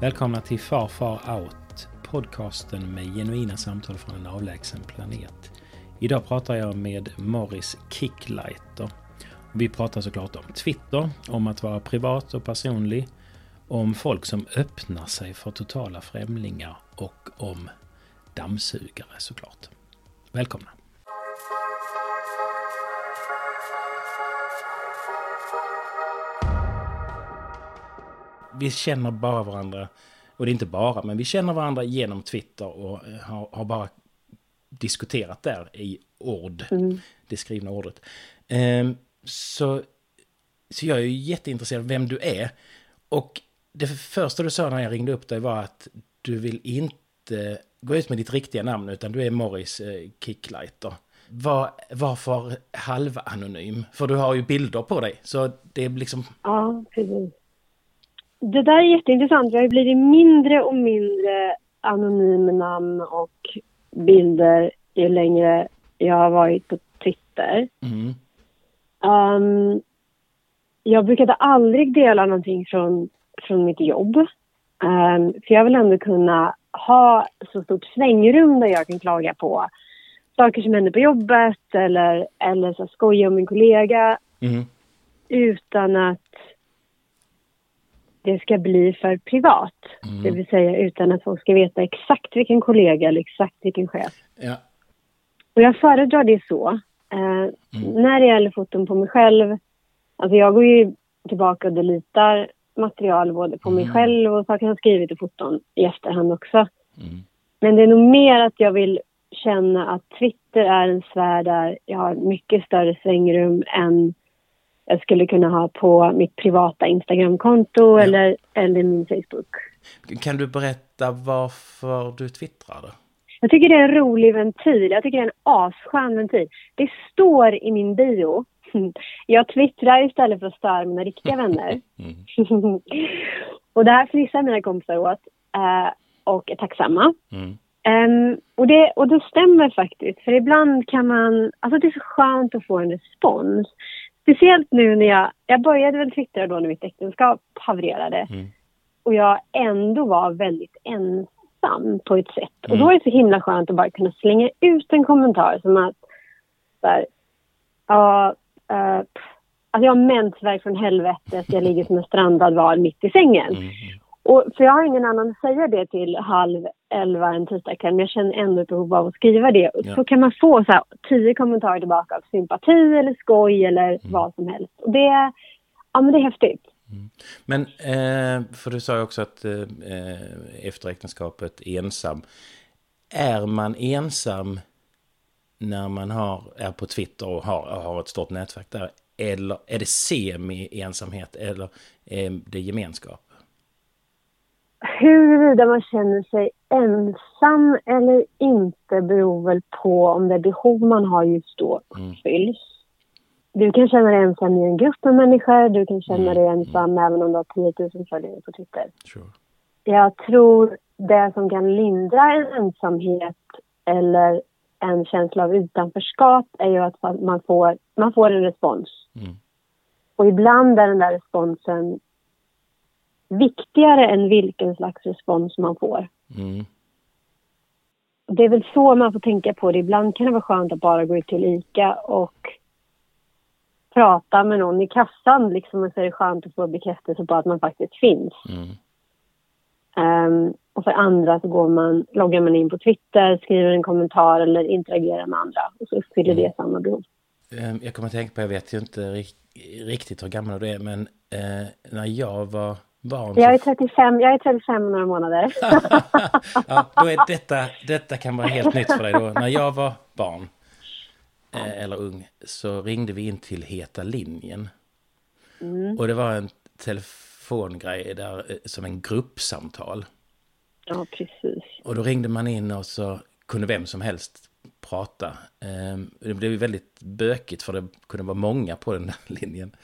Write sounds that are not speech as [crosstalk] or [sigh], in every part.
Välkomna till Far Far Out, podcasten med genuina samtal från en avlägsen planet. Idag pratar jag med Morris Kicklighter. Vi pratar såklart om Twitter, om att vara privat och personlig, om folk som öppnar sig för totala främlingar och om dammsugare såklart. Välkomna! Vi känner bara varandra, och det är inte bara, men vi känner varandra genom Twitter och eh, har, har bara diskuterat där i ord, mm. det skrivna ordet. Um, så, så jag är ju jätteintresserad av vem du är. Och det första du sa när jag ringde upp dig var att du vill inte gå ut med ditt riktiga namn, utan du är Morris eh, Kicklighter. Var, varför halvanonym? För du har ju bilder på dig, så det är liksom... Ja, precis. Det där är jätteintressant. Jag har blivit mindre och mindre anonyma namn och bilder ju längre jag har varit på Twitter. Mm. Um, jag brukade aldrig dela någonting från, från mitt jobb. Um, för jag vill ändå kunna ha så stort svängrum där jag kan klaga på saker som händer på jobbet eller, eller så skoja om min kollega. Mm. Utan att det ska bli för privat. Mm. Det vill säga utan att folk ska veta exakt vilken kollega eller exakt vilken chef. Ja. Och jag föredrar det så. Eh, mm. När det gäller foton på mig själv, alltså jag går ju tillbaka och delitar material både på mm. mig själv och saker jag skrivit i foton i efterhand också. Mm. Men det är nog mer att jag vill känna att Twitter är en sfär där jag har mycket större svängrum än jag skulle kunna ha på mitt privata Instagramkonto ja. eller, eller min Facebook. Kan du berätta varför du twittrade? Jag tycker det är en rolig ventil. Jag tycker det är en asskön ventil. Det står i min bio. [laughs] Jag twittrar istället för att störa mina riktiga vänner. [laughs] Mm. [laughs] och det här fnissar mina kompisar åt eh, och är tacksamma. Mm. Um, och, det, och det stämmer faktiskt, för ibland kan man... Alltså det är så skönt att få en respons. Speciellt nu när jag, jag började väl twittra då när mitt äktenskap havererade. Mm. Och jag ändå var väldigt ensam på ett sätt. Mm. Och då är det så himla skönt att bara kunna slänga ut en kommentar som att så här, ja, uh, alltså jag har mensvärk från helvetet, jag ligger som en strandad val mitt i sängen. Mm. Och, för jag har ingen annan att säga det till halv elva en tisdagkväll, men jag känner ändå ett behov av att skriva det. Ja. Så kan man få så här, tio kommentarer tillbaka av sympati eller skoj eller mm. vad som helst. Och det, ja, men det är häftigt. Mm. Men, eh, för du sa ju också att eh, efter äktenskapet ensam. Är man ensam när man har, är på Twitter och har, har ett stort nätverk där? Eller är det semi-ensamhet eller är det gemenskap? Huruvida man känner sig ensam eller inte beror väl på om det behov man har just då uppfylls. Mm. Du kan känna dig ensam i en grupp med människor, du kan känna mm. dig ensam mm. även om du har 10 000 följare på Twitter. Sure. Jag tror det som kan lindra en ensamhet eller en känsla av utanförskap är ju att man får, man får en respons. Mm. Och ibland är den där responsen viktigare än vilken slags respons man får. Mm. Det är väl så man får tänka på det. Ibland kan det vara skönt att bara gå ut till ICA och prata med någon i kassan liksom, och så är det skönt att få bekräftelse på att man faktiskt finns. Mm. Um, och för andra så går man, loggar man in på Twitter, skriver en kommentar eller interagerar med andra och så uppfyller mm. det samma behov. Ehm, jag kommer att tänka på, jag vet ju inte riktigt hur gammal du är, men eh, när jag var barn? Jag är 35, jag är 35 några månader. [laughs] ja, då är detta, detta kan vara helt nytt för dig då. När jag var barn, eh, eller ung, så ringde vi in till Heta linjen. Mm. Och det var en telefongrej där, eh, som en gruppsamtal. Ja, precis. Och då ringde man in och så kunde vem som helst prata. Ehm, det blev väldigt bökigt för det kunde vara många på den där [laughs] linjen.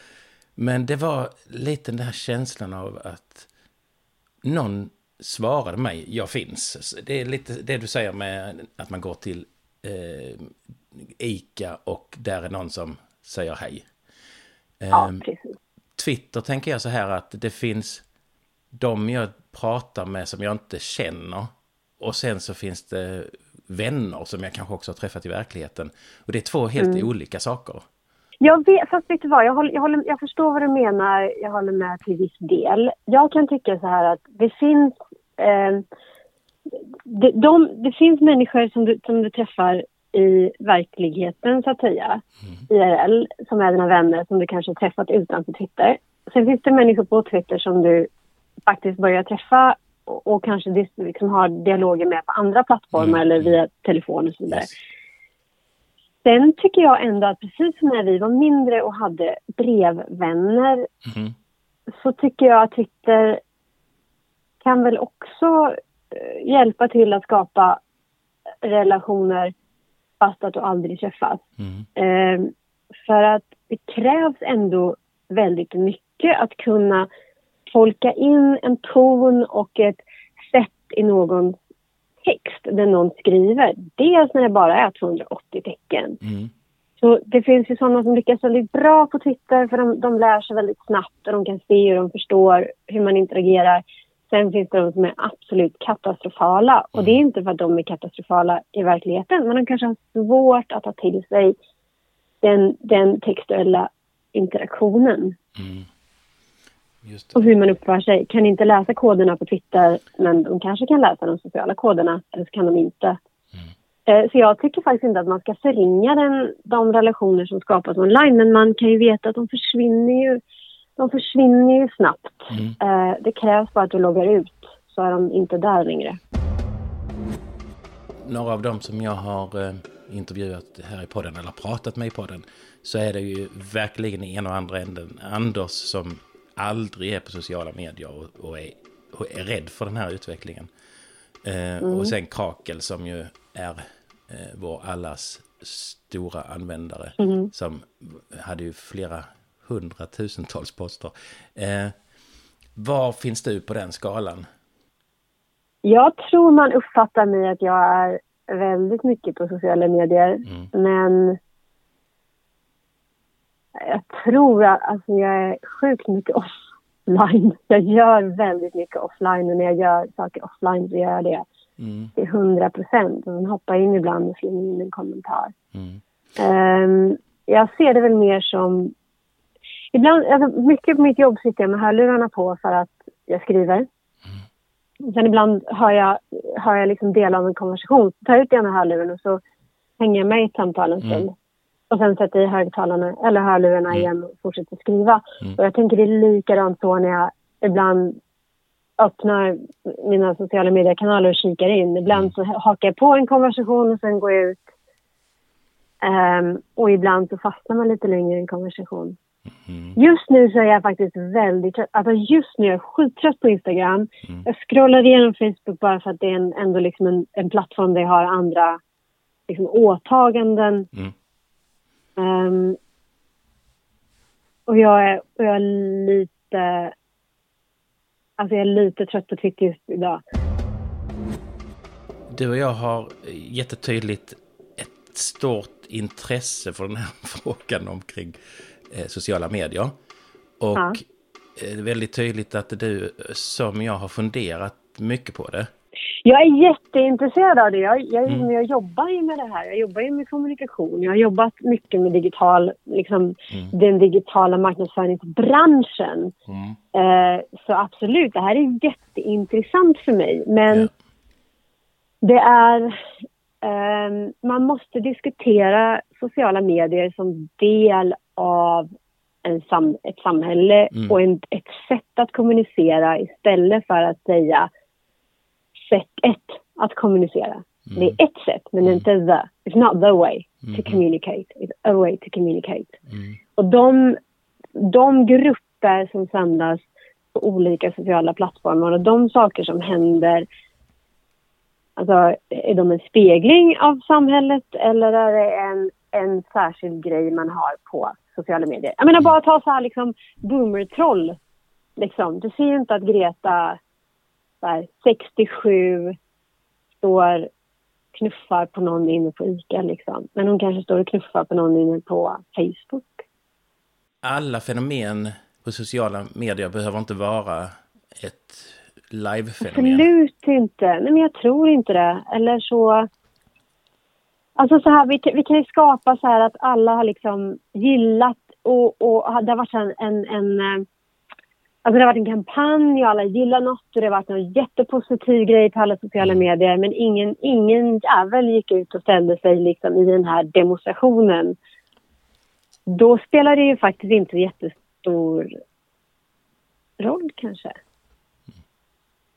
Men det var lite den här känslan av att någon svarade mig, jag finns. Det är lite det du säger med att man går till eh, ICA och där är någon som säger hej. Ja, ehm, Twitter tänker jag så här att det finns, de jag pratar med som jag inte känner. Och sen så finns det vänner som jag kanske också har träffat i verkligheten. Och det är två helt mm. olika saker. Jag vet, fast vet du vad, jag, håller, jag, håller, jag förstår vad du menar, jag håller med till viss del. Jag kan tycka så här att det finns, eh, det, de, det finns människor som du, som du träffar i verkligheten så att säga, mm. IRL, som är dina vänner som du kanske träffat utanför Twitter. Sen finns det människor på Twitter som du faktiskt börjar träffa och, och kanske liksom har dialoger med på andra plattformar mm. eller via telefon och så vidare. Yes. Sen tycker jag ändå att precis som när vi var mindre och hade brevvänner mm. så tycker jag att Twitter kan väl också eh, hjälpa till att skapa relationer fast att du aldrig träffas. Mm. Eh, för att det krävs ändå väldigt mycket att kunna tolka in en ton och ett sätt i någons text där någon skriver. Dels när det bara är 280 tecken. Mm. Så det finns ju sådana som lyckas väldigt bra på Twitter för de, de lär sig väldigt snabbt och de kan se och de förstår hur man interagerar. Sen finns det de som är absolut katastrofala och det är mm. inte för att de är katastrofala i verkligheten men de kanske har svårt att ta till sig den, den textuella interaktionen. Mm. Och hur man uppför sig. Kan inte läsa koderna på Twitter, men de kanske kan läsa de sociala koderna, eller så kan de inte. Mm. Eh, så jag tycker faktiskt inte att man ska förringa den, de relationer som skapas online, men man kan ju veta att de försvinner ju, de försvinner ju snabbt. Mm. Eh, det krävs bara att du loggar ut, så är de inte där längre. Några av dem som jag har eh, intervjuat här i podden, eller pratat med i podden, så är det ju verkligen i en och andra änden Anders som aldrig är på sociala medier och, och, är, och är rädd för den här utvecklingen. Eh, mm. Och sen Krakel som ju är eh, vår allas stora användare mm. som hade ju flera hundratusentals poster. Eh, var finns du på den skalan? Jag tror man uppfattar mig att jag är väldigt mycket på sociala medier. Mm. Men jag tror att alltså, jag är sjukt mycket offline. [laughs] Jag gör väldigt mycket offline och när jag gör saker offline så gör jag det mm. till hundra procent. Och hoppar in ibland och slänger in en kommentar. Mm. Um, jag ser det väl mer som... Ibland, alltså, mycket på mitt jobb sitter jag med hörlurarna på för att jag skriver. Mm. Sen ibland hör jag, hör jag liksom del av en konversation. Så tar jag ut ena hörluren och så hänger jag med i ett samtal en stund. Mm och sen sätter i högtalarna eller hörlurarna mm. igen och fortsätter skriva. Mm. Och jag tänker det är likadant så när jag ibland öppnar mina sociala mediekanaler och kikar in. Ibland mm. så hakar jag på en konversation och sen går jag ut. Um, och ibland så fastnar man lite längre i en konversation. Mm. Just nu så är jag faktiskt väldigt trött. Alltså just nu är jag skittrött på Instagram. Mm. Jag scrollar igenom Facebook bara för att det är en, ändå liksom en, en plattform där jag har andra liksom, åtaganden. Mm. Um, och jag är, och jag är lite... Alltså jag är lite trött på Twitter just idag. Du och jag har jättetydligt ett stort intresse för den här [laughs] frågan omkring eh, sociala medier. Och ja. är väldigt tydligt att du som jag har funderat mycket på det. Jag är jätteintresserad av det. Jag, jag, mm. jag jobbar ju med det här. Jag jobbar ju med kommunikation. Jag har jobbat mycket med digital, liksom, mm. den digitala marknadsföringsbranschen. Mm. Eh, så absolut, det här är jätteintressant för mig. Men yeah. det är... Eh, man måste diskutera sociala medier som del av en sam ett samhälle mm. och en, ett sätt att kommunicera istället för att säga sätt ett att kommunicera. Mm. Det är ett sätt, men mm. inte the. It's not the way to mm. communicate. It's a way to communicate. Mm. Och de, de grupper som samlas på olika sociala plattformar och de saker som händer Alltså, är de en spegling av samhället eller är det en, en särskild grej man har på sociala medier? Jag menar bara ta så här liksom boomer-troll. Liksom. Du ser ju inte att Greta här, 67 står knuffar på någon inne på ICA liksom. Men hon kanske står och knuffar på någon inne på Facebook. Alla fenomen på sociala medier behöver inte vara ett live-fenomen? Absolut inte. Nej, men jag tror inte det. Eller så... Alltså så här, vi, vi kan ju skapa så här att alla har liksom gillat och, och det har varit en, en, en eh, Alltså det har varit en kampanj och alla gillar något och det har varit en jättepositiv grej på alla sociala mm. medier men ingen, ingen jävel gick ut och ställde sig liksom i den här demonstrationen. Då spelar det ju faktiskt inte jättestor roll kanske.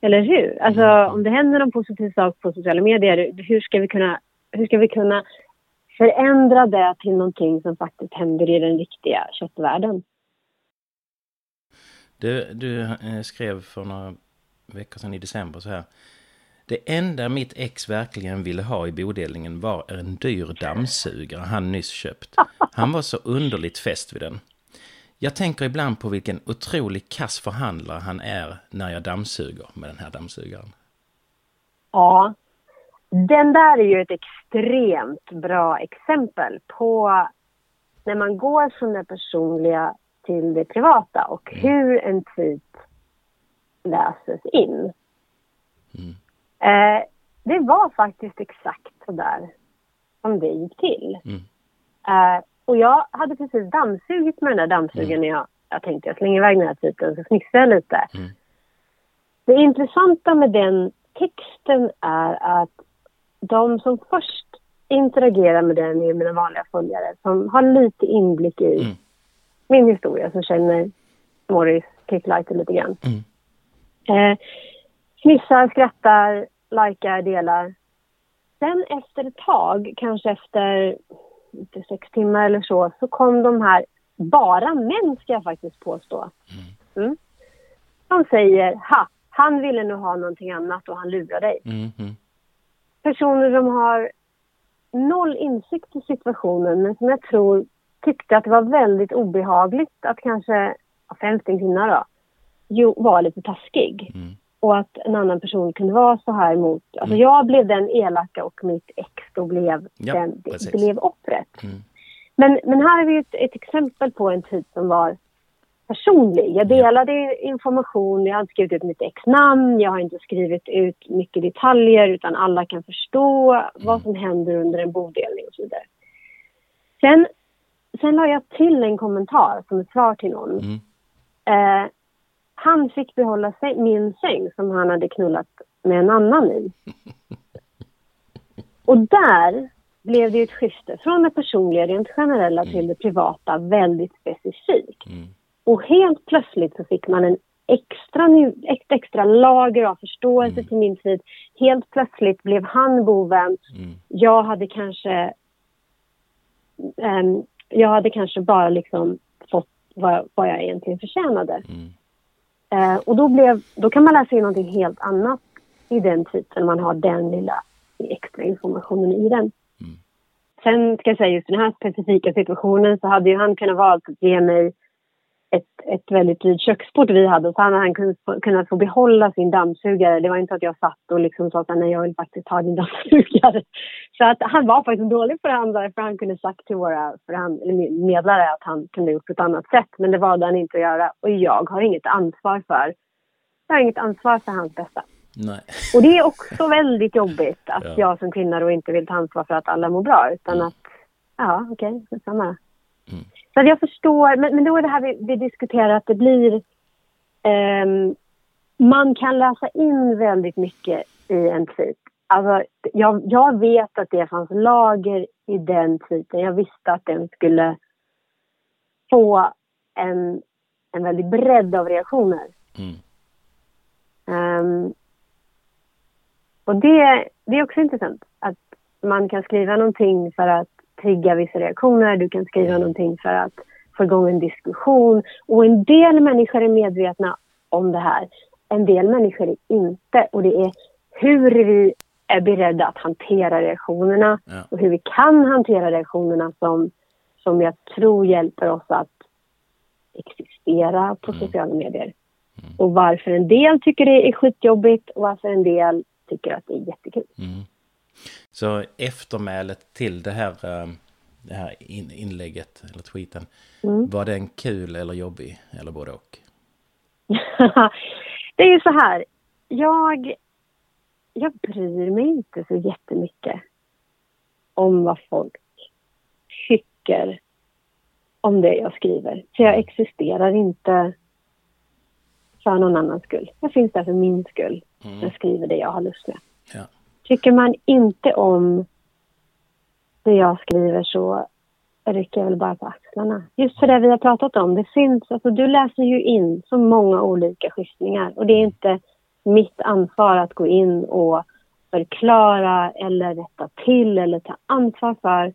Eller hur? Alltså mm. om det händer någon positiv sak på sociala medier, hur ska vi kunna, hur ska vi kunna förändra det till någonting som faktiskt händer i den riktiga köttvärlden? Du, du eh, skrev för några veckor sedan i december så här. Det enda mitt ex verkligen ville ha i bodelningen var en dyr dammsugare han nyss köpt. Han var så underligt fäst vid den. Jag tänker ibland på vilken otrolig kass förhandlare han är när jag dammsuger med den här dammsugaren. Ja, den där är ju ett extremt bra exempel på när man går från det personliga till det privata och mm. hur en typ läses in. Mm. Eh, det var faktiskt exakt så där som det gick till. Mm. Eh, och jag hade precis dammsugit med den där dammsugaren mm. när jag, jag tänkte jag slänger iväg den här typen så fnissade jag lite. Mm. Det intressanta med den texten är att de som först interagerar med den är mina vanliga följare som har lite inblick i mm min historia så känner Morris Kicklighter lite grann. Mm. Eh, fnissar, skrattar, likar, delar. Sen efter ett tag, kanske efter inte sex timmar eller så, så kom de här, bara män ska jag faktiskt påstå. Mm. Mm. De säger, ha, han ville nog ha någonting annat och han lurar dig. Mm. mm. Personer som har noll insikt i situationen men som jag tror tyckte att det var väldigt obehagligt att kanske, främst en kvinna då, jo, var lite taskig. Mm. Och att en annan person kunde vara så här mot... Alltså mm. jag blev den elaka och mitt ex då blev, ja, den, blev offret. Mm. Men, men här har vi ett, ett, exempel på en tid som var personlig. Jag delade ja. information, jag har inte skrivit ut mitt ex namn, jag har inte skrivit ut mycket detaljer utan alla kan förstå mm. vad som händer under en bodelning och så vidare. Sen sen la jag till en kommentar som ett svar till någon. Mm. Eh, han fick behålla min säng som han hade knullat med en annan i. [laughs] Och där blev det ett skifte från det personliga, rent generella, mm. till det privata väldigt specifikt. Mm. Och helt plötsligt så fick man en extra, ett extra lager av förståelse mm. till min tid. Helt plötsligt blev han boven. Mm. Jag hade kanske um, jag hade kanske bara liksom fått vad, vad jag egentligen förtjänade. Mm. Eh, och då, blev, då kan man läsa in någonting helt annat i den titeln. Man har den lilla extra informationen i den. Mm. Sen ska jag säga just den här specifika situationen så hade ju han kunnat valt att ge mig ett, ett väldigt dyrt köksbord vi hade. Så hade han kunnat få behålla sin dammsugare. Det var inte att jag satt och liksom sa att nej, jag vill faktiskt ha din [laughs] dammsugare. Så att han var faktiskt en dålig förhandlare för han kunde sagt till våra förhand, medlare att han kunde gjort på ett annat sätt. Men det valde han inte att göra. Och jag har inget ansvar för, jag har inget ansvar för hans bästa. Nej. Och det är också [laughs] väldigt jobbigt att ja. jag som kvinna då inte vill ta ansvar för att alla mår bra. Utan mm. att, ja okej, okay, samma. Så jag förstår, men, men då är det här vi, vi diskuterar att det blir... Um, man kan läsa in väldigt mycket i en tweet. Alltså, jag, jag vet att det fanns lager i den tweeten. Jag visste att den skulle få en, en väldig bredd av reaktioner. Mm. Um, och det, det är också intressant att man kan skriva någonting för att trigga vissa reaktioner, du kan skriva mm. någonting för att få igång en diskussion. Och en del människor är medvetna om det här, en del människor är inte. Och det är hur vi är beredda att hantera reaktionerna ja. och hur vi kan hantera reaktionerna som, som jag tror hjälper oss att existera på mm. sociala medier. Mm. Och varför en del tycker det är skitjobbigt och varför en del tycker att det är jättekul. Mm. Så eftermälet till det här, eh, det här inlägget eller tweeten, mm. var den kul eller jobbig eller både och? [laughs] det är ju så här, jag, jag bryr mig inte så jättemycket om vad folk tycker om det jag skriver. Så jag existerar inte för någon annans skull. Jag finns där för min skull. Mm. Jag skriver det jag har lust med. Ja. Tycker man inte om det jag skriver så rycker jag väl bara på axlarna. Just för det vi har pratat om. Det finns, alltså du läser ju in så många olika skiftningar och det är inte mitt ansvar att gå in och förklara eller rätta till eller ta ansvar för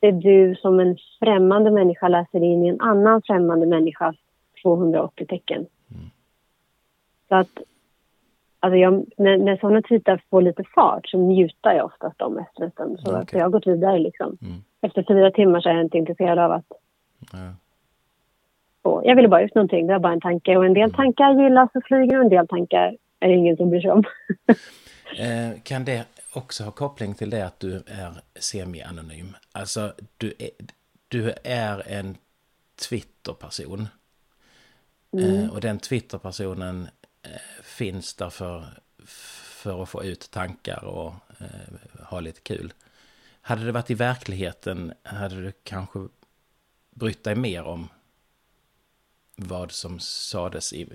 det du som en främmande människa läser in i en annan främmande människas 280 tecken. Mm. Så att alltså jag, när, när sådana titlar får lite fart så mutar jag oftast dem efter en stund. Så, okay. så jag har gått vidare liksom. Mm. Efter fyra timmar så är jag inte intresserad av att... Ja. Och jag ville bara ut någonting, det var bara en tanke. Och en del mm. tankar gillas och flyger och en del tankar är det ingen som bryr sig om. [laughs] eh, kan det också ha koppling till det att du är semi-anonym? Alltså, du är, du är en Twitter-person. Mm. Eh, och den Twitter-personen finns där för, för att få ut tankar och eh, ha lite kul. Hade det varit i verkligheten hade du kanske brytt dig mer om vad som sades i,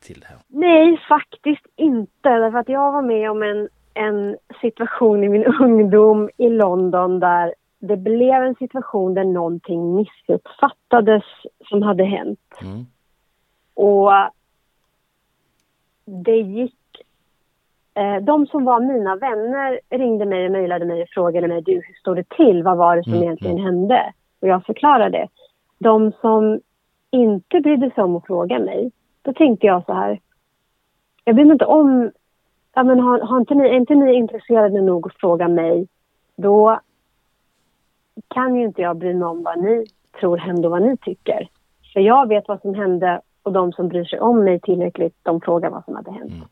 till det här? Nej, faktiskt inte. Därför att jag var med om en, en situation i min [laughs] ungdom i London där det blev en situation där någonting missuppfattades som hade hänt. Mm. Och det gick... Eh, de som var mina vänner ringde mig och mejlade mig och frågade mig du, hur står det till? Vad var det som mm. egentligen mm. hände? Och jag förklarade. De som inte brydde sig om att fråga mig, då tänkte jag så här. Jag bryr mig inte om... Ja, men har, har inte ni, är inte ni intresserade nog att fråga mig, då kan ju inte jag bry mig om vad ni tror hände och vad ni tycker. För jag vet vad som hände och de som bryr sig om mig tillräckligt, de frågar vad som hade hänt. Mm.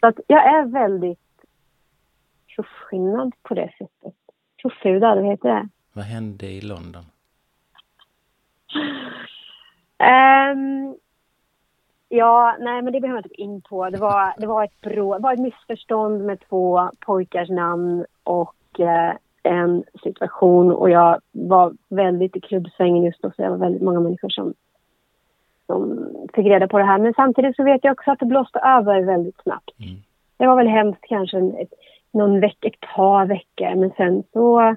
Så att jag är väldigt tuffskinnad på det sättet. Tuffhudad, vad heter det? Vad hände i London? Um, ja, nej men det behöver jag inte gå in på. Det var, det var, ett, bro, det var ett missförstånd med två pojkars namn och eh, en situation och jag var väldigt i klubbsvängen just då så det var väldigt många människor som som fick reda på det här. Men samtidigt så vet jag också att det blåste över väldigt snabbt. Mm. Det var väl hemskt kanske ett, någon vecka, ett par veckor, men sen så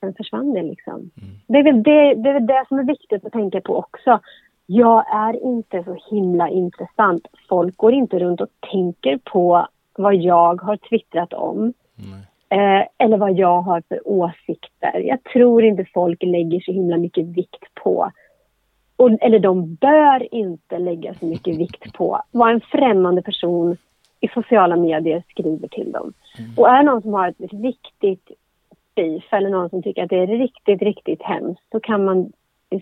sen försvann det liksom. Mm. Det, är väl det, det är väl det som är viktigt att tänka på också. Jag är inte så himla intressant. Folk går inte runt och tänker på vad jag har twittrat om. Eh, eller vad jag har för åsikter. Jag tror inte folk lägger så himla mycket vikt på och, eller de bör inte lägga så mycket vikt på vad en främmande person i sociala medier skriver till dem. Mm. Och är det någon som har ett riktigt beef eller någon som tycker att det är riktigt, riktigt hemskt så kan man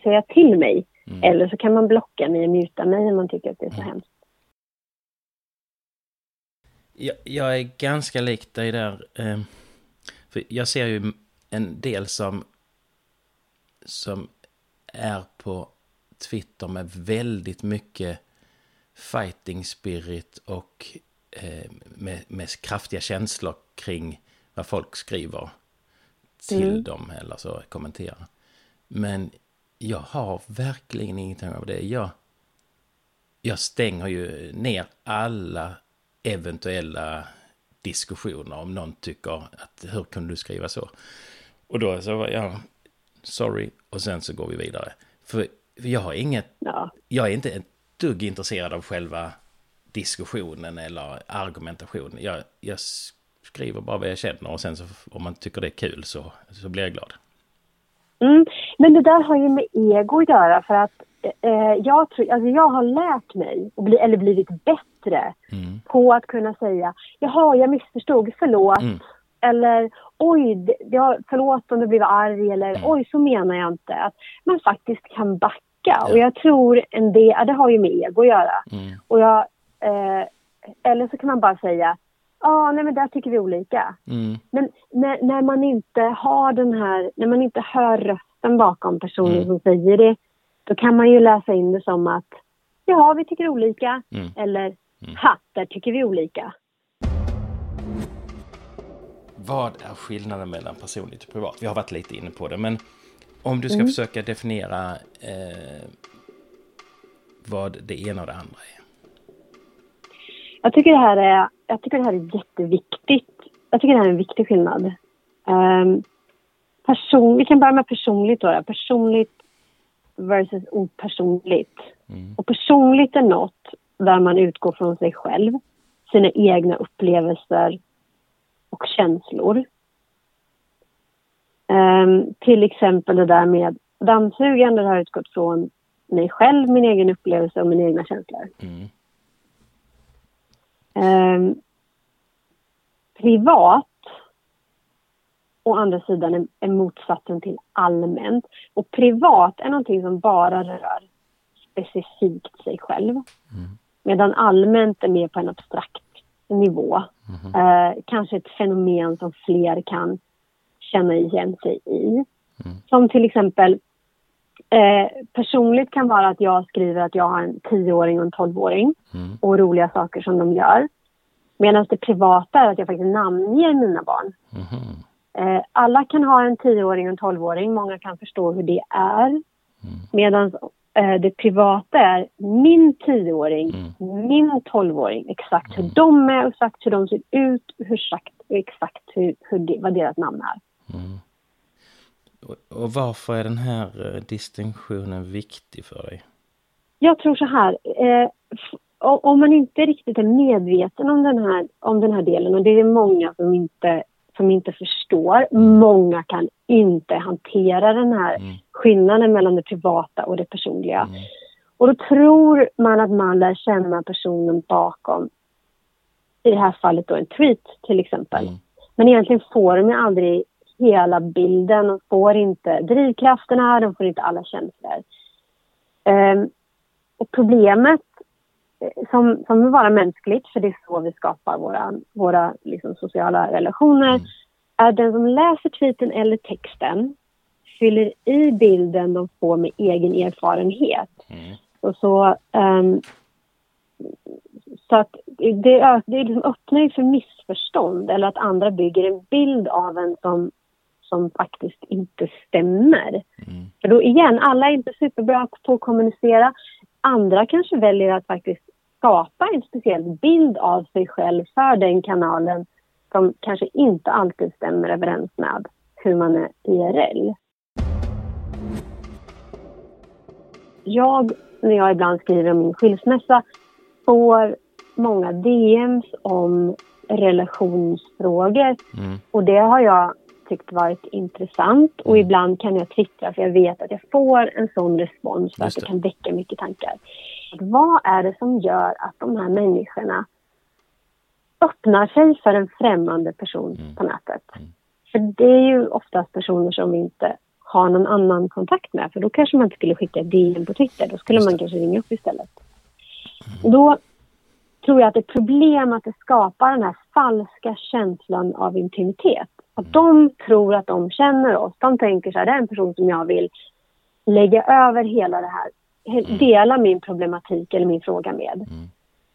säga till mig. Mm. Eller så kan man blocka mig och muta mig om man tycker att det är så mm. hemskt. Jag, jag, är ganska lik dig där. Eh, för jag ser ju en del som, som är på Twitter med väldigt mycket fighting spirit och eh, med, med kraftiga känslor kring vad folk skriver till mm. dem eller så kommenterar. Men jag har verkligen ingenting av det. Jag, jag stänger ju ner alla eventuella diskussioner om någon tycker att hur kunde du skriva så? Och då så var jag sorry och sen så går vi vidare. För jag har inget, ja. jag är inte ett dugg intresserad av själva diskussionen eller argumentationen. Jag, jag skriver bara vad jag känner och sen så om man tycker det är kul så, så blir jag glad. Mm. Men det där har ju med ego att göra för att eh, jag, tror, alltså jag har lärt mig, bli, eller blivit bättre mm. på att kunna säga jaha, jag missförstod, förlåt. Mm. Eller oj, jag, förlåt om du blev arg eller mm. oj, så menar jag inte. Att man faktiskt kan backa Ja. Och jag tror en del, det har ju med ego att göra. Mm. Och jag, eh, eller så kan man bara säga, ja, ah, nej men där tycker vi olika. Mm. Men när, när, man inte har den här, när man inte hör rösten bakom personen mm. som säger det, då kan man ju läsa in det som att, ja, vi tycker olika. Mm. Eller, Mm. Ha, där tycker vi olika. Vad är skillnaden mellan personligt och privat? Vi har varit lite inne på det, men om du ska Mm. försöka definiera eh, vad det ena och det andra är. Jag tycker det här är, jag tycker det här är jätteviktigt. Jag tycker det här är en viktig skillnad. Um, person, vi kan börja med personligt då. Personligt versus opersonligt. Mm. Och personligt är något där man utgår från sig själv, sina egna upplevelser och känslor. Ehm, till exempel det där med dammsugande har utgått från mig själv, min egen upplevelse och mina egna känslor. Mm. Ehm, privat, å andra sidan, är, är motsatsen till allmänt. Och privat är någonting som bara rör specifikt sig själv. Medan allmänt är mer på en abstrakt nivå. Eh, kanske ett fenomen som fler kan känna igen sig i. Som till exempel eh, personligt kan vara att jag skriver att jag har en tioåring och en tolvåring Mm. och roliga saker som de gör. Medan det privata är att jag faktiskt namnger mina barn. Mhm. Eh, alla kan ha en tioåring och en tolvåring. Många kan förstå hur det är. Medan eh, det privata är min tioåring, min tolvåring. Exakt hur de är, exakt hur de ser ut, hur exakt, exakt hur, hur det, vad deras namn är. Och, och varför är den här eh, distinktionen viktig för dig? Jag tror så här. Eh, om man inte riktigt är medveten om den här, om den här delen och det är många som inte, som inte förstår. Många kan inte hantera den här skillnaden mellan det privata och det personliga. Och då tror man att man lär känna personen bakom, i det här fallet då en tweet till exempel. Men egentligen får de ju aldrig hela bilden. De får inte drivkrafterna, de får inte alla känslor. Ehm, och problemet eh, som, som är bara mänskligt, för det är så vi skapar våra, våra liksom, sociala relationer, är den som läser tweeten eller texten fyller i bilden de får med egen erfarenhet. Och så, ehm, så att det, det öppnar ju för missförstånd eller att andra bygger en bild av en som, som faktiskt inte stämmer. För då igen, alla är inte superbra på att kommunicera. Andra kanske väljer att faktiskt skapa en speciell bild av sig själv för den kanalen som kanske inte alltid stämmer överens med hur man är IRL. Jag, när jag ibland skriver om min skilsmässa, får många DMs om relationsfrågor. Och det har jag tyckt varit intressant och ibland kan jag twittra för jag vet att jag får en sån respons för att det kan väcka mycket tankar. Vad är det som gör att de här människorna öppnar sig för en främmande person på nätet? För det är ju oftast personer som vi inte har någon annan kontakt med. För då kanske man inte skulle skicka DM på Twitter. Då skulle man kanske ringa upp istället. Då tror jag att det är problem att det skapar den här falska känslan av intimitet. Att de tror att de känner oss. De tänker så här, det är en person som jag vill lägga över hela det här, he- dela min problematik eller min fråga med.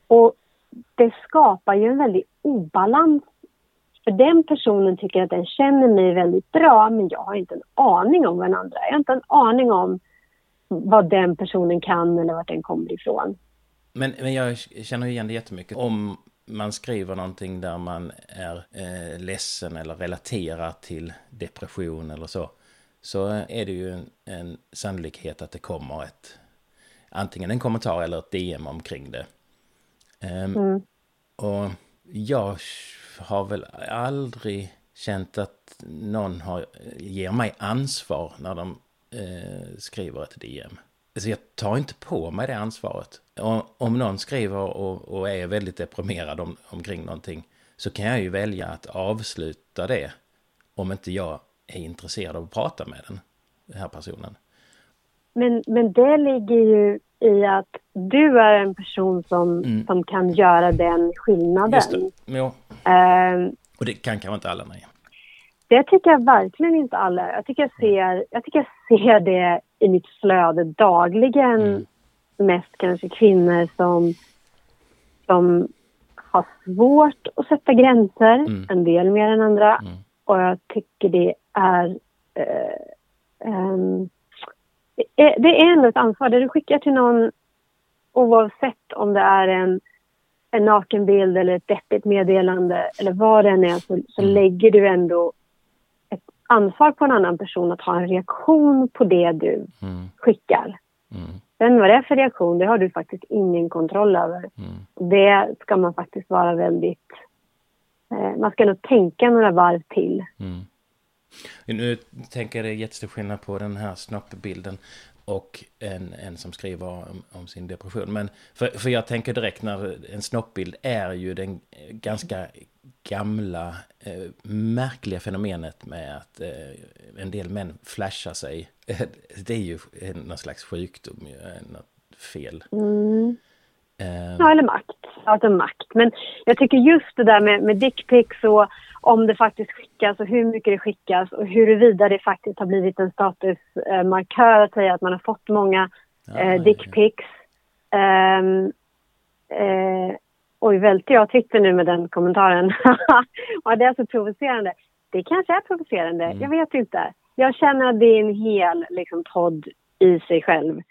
Och det skapar ju en väldig obalans. För den personen tycker att den känner mig väldigt bra, men jag har inte en aning om vad den andra är. Jag har inte en aning om vad den personen kan eller vart den kommer ifrån. Men, men jag känner igen det jättemycket. Om man skriver någonting där man är eh, ledsen eller relaterar till depression eller så. Så är det ju en, en sannolikhet att det kommer ett antingen en kommentar eller ett DM omkring det. Ehm, Och jag har väl aldrig känt att någon har, ger mig ansvar när de eh, skriver ett DM. Alltså jag tar inte på mig det ansvaret. Och, om någon skriver och, och är väldigt deprimerad om, omkring någonting så kan jag ju välja att avsluta det om inte jag är intresserad av att prata med den, den här personen. Men, men det ligger ju i att du är en person som, som kan göra den skillnaden. Just det. Jo. Ehm, Och det kan kanske inte alla, nej. Det tycker jag verkligen inte alla. Jag tycker jag ser, jag tycker jag ser det i mitt flöde dagligen. Mest kanske kvinnor som som har svårt att sätta gränser, mm. en del mer än andra. Mm. Och jag tycker det är... Eh, um, det är ändå ett ansvar. Det du skickar till någon, oavsett om det är en, en nakenbild eller ett deppigt meddelande eller vad det än är, så, så mm. lägger du ändå ansvar på en annan person att ha en reaktion på det du mm. skickar. Mm. Sen vad det är för reaktion, det har du faktiskt ingen kontroll över. Mm. Det ska man faktiskt vara väldigt... Eh, man ska nog tänka några varv till. Mm. Nu tänker jag det är jättestor skillnad på den här snoppbilden och en, en som skriver om, om, sin depression. Men för, för jag tänker direkt när en snoppbild är ju den ganska gamla eh, märkliga fenomenet med att eh, en del män flashar sig. [laughs] det är ju någon slags sjukdom, eh, något fel. Mm. Uh, ja, eller makt. Alltså makt. Men jag tycker just det där med, med dickpics och om det faktiskt skickas och hur mycket det skickas och huruvida det faktiskt har blivit en statusmarkör att säga att man har fått många eh, dickpics. Um, eh, oj, välte jag Twitter nu med den kommentaren? [laughs] ja, det är så provocerande. Det kanske är provocerande, mm. jag vet inte. Jag känner att det är en hel liksom, podd i sig själv.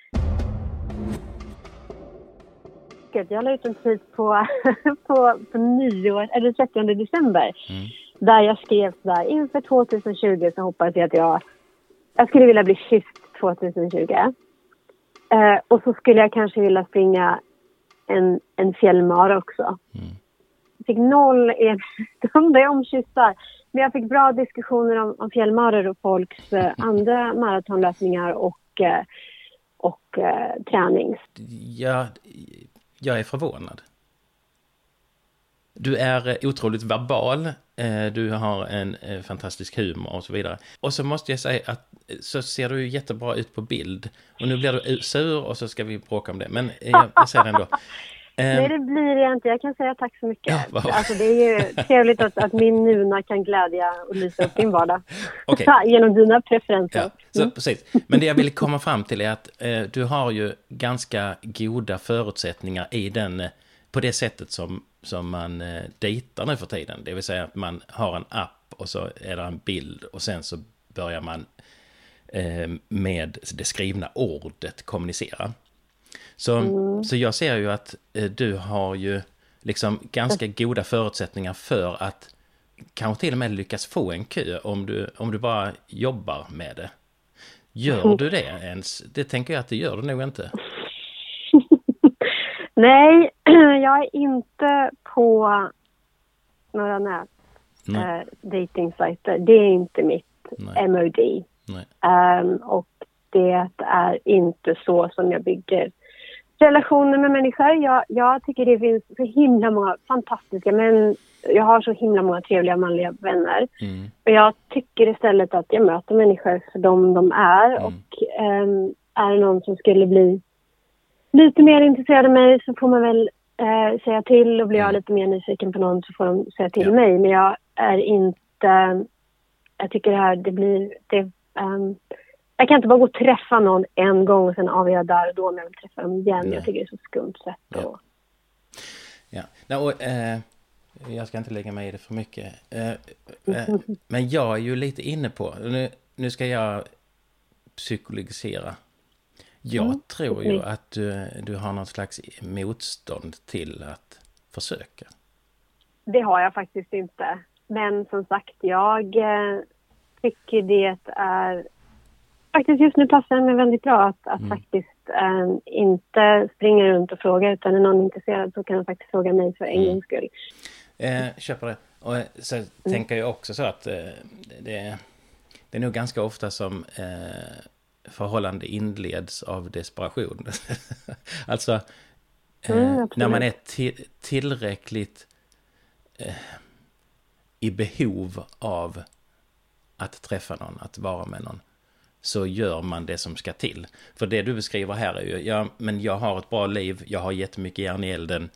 Jag la ut en tweet på, [laughs] på, på nyår, eller 30 december. Mm. Där jag skrev sådär, inför 2020 så hoppas jag att jag, jag skulle vilja bli kysst 2020. Eh, och så skulle jag kanske vilja springa en, en fjällmara också. Mm. Jag fick noll erbjudande om kyssar. Men jag fick bra diskussioner om, om fjällmaror och folks eh, [laughs] andra maratonlöpningar och, eh, och eh, träning. Ja, jag är förvånad. Du är eh, otroligt verbal, eh, du har en eh, fantastisk humor och så vidare. Och så måste jag säga att så ser du jättebra ut på bild. Och nu blir du sur och så ska vi bråka om det. Men jag, jag säger det ändå. Nej, det blir det inte. Jag kan säga tack så mycket. Ja, alltså, det är ju trevligt att, att min Nuna kan glädja och lysa upp din vardag. [laughs] Okay. Genom dina preferenser. Ja, så, mm. precis. Men det jag vill komma fram till är att eh, du har ju ganska goda förutsättningar i den, på det sättet som som man eh, dejtar nu för tiden. Det vill säga att man har en app och så är det en bild och sen så börjar man eh, med det skrivna ordet kommunicera. Så, mm. så jag ser ju att eh, du har ju liksom ganska goda förutsättningar för att kanske till och med lyckas få en kö om du, om du bara jobbar med det. Gör mm. du det ens? Det tänker jag att det gör du nog inte. [laughs] Nej, [clears throat] jag är inte på några nät äh, datingsajter. Det är inte mitt Nej. MOD. Nej. Um, och det är inte så som jag bygger relationer med människor. Jag, jag tycker det finns så himla många fantastiska män. Jag har så himla många trevliga manliga vänner. Mm. Och jag tycker istället att jag möter människor för dem de är. Mm. Och um, är det någon som skulle bli lite mer intresserad av mig så får man väl eh, säga till och blir jag mm. lite mer nyfiken på någon så får de säga till ja. mig. Men jag är inte... Jag tycker det här, det blir... Det, um, jag kan inte bara gå och träffa någon en gång och sen avgöra där och då om jag vill träffa dem igen. Nej. Jag tycker det är så skumt sätt. Ja. Och... ja. No, och, eh, jag ska inte lägga mig i det för mycket. Eh, eh, men jag är ju lite inne på... Nu, nu ska jag psykologisera jag mm. tror ju att du, du har någon slags motstånd till att försöka. Det har jag faktiskt inte. Men som sagt, jag eh, tycker det är... Faktiskt just nu passar det mig väldigt bra att, att mm. faktiskt eh, inte springa runt och fråga utan är någon intresserad så kan de faktiskt fråga mig för en mm. gångs skull. Eh, köper det. Och så mm. tänker jag också så att eh, det, det är nog ganska ofta som eh, förhållande inleds av desperation. [laughs] alltså, eh, mm, när man är tillräckligt eh, i behov av att träffa någon, att vara med någon, så gör man det som ska till. För det du beskriver här är ju, ja, men jag har ett bra liv, jag har jättemycket järn i elden,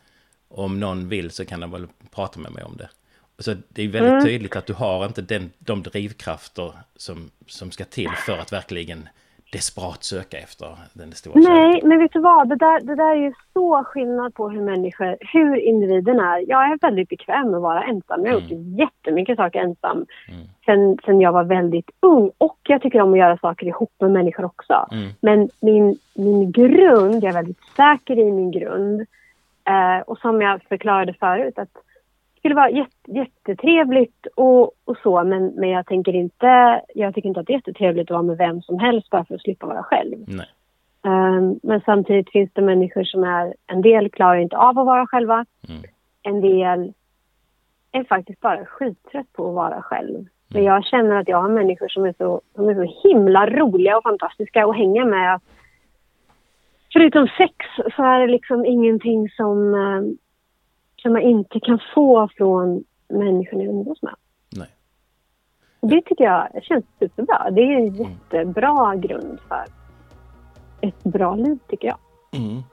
om någon vill så kan de väl prata med mig om det. Så det är väldigt mm. tydligt att du har inte den, de drivkrafter som, som ska till för att verkligen desperat söka efter den stora Nej, kärleken. men vet du vad? Det där, det där är ju så skillnad på hur människor, hur individen är. Jag är väldigt bekväm med att vara ensam. Jag har gjort Mm. jättemycket saker ensam sen, sen jag var väldigt ung. Och jag tycker om att göra saker ihop med människor också. Mm. Men min, min grund, jag är väldigt säker i min grund. Eh, och som jag förklarade förut, att skulle vara jätte, jättetrevligt och, och så, men, men jag tänker inte, jag tycker inte att det är jättetrevligt att vara med vem som helst bara för att slippa vara själv. Nej. Um, men samtidigt finns det människor som är, en del klarar inte av att vara själva. Mm. En del är faktiskt bara skittrött på att vara själv. Men jag känner att jag har människor som är så, som är så himla roliga och fantastiska att hänga med. Förutom sex så är det liksom ingenting som, eh, som jag inte kan få från människorna jag umgås med. Nej. Det tycker jag känns superbra. Det är en jättebra grund för ett bra liv tycker jag. Mm.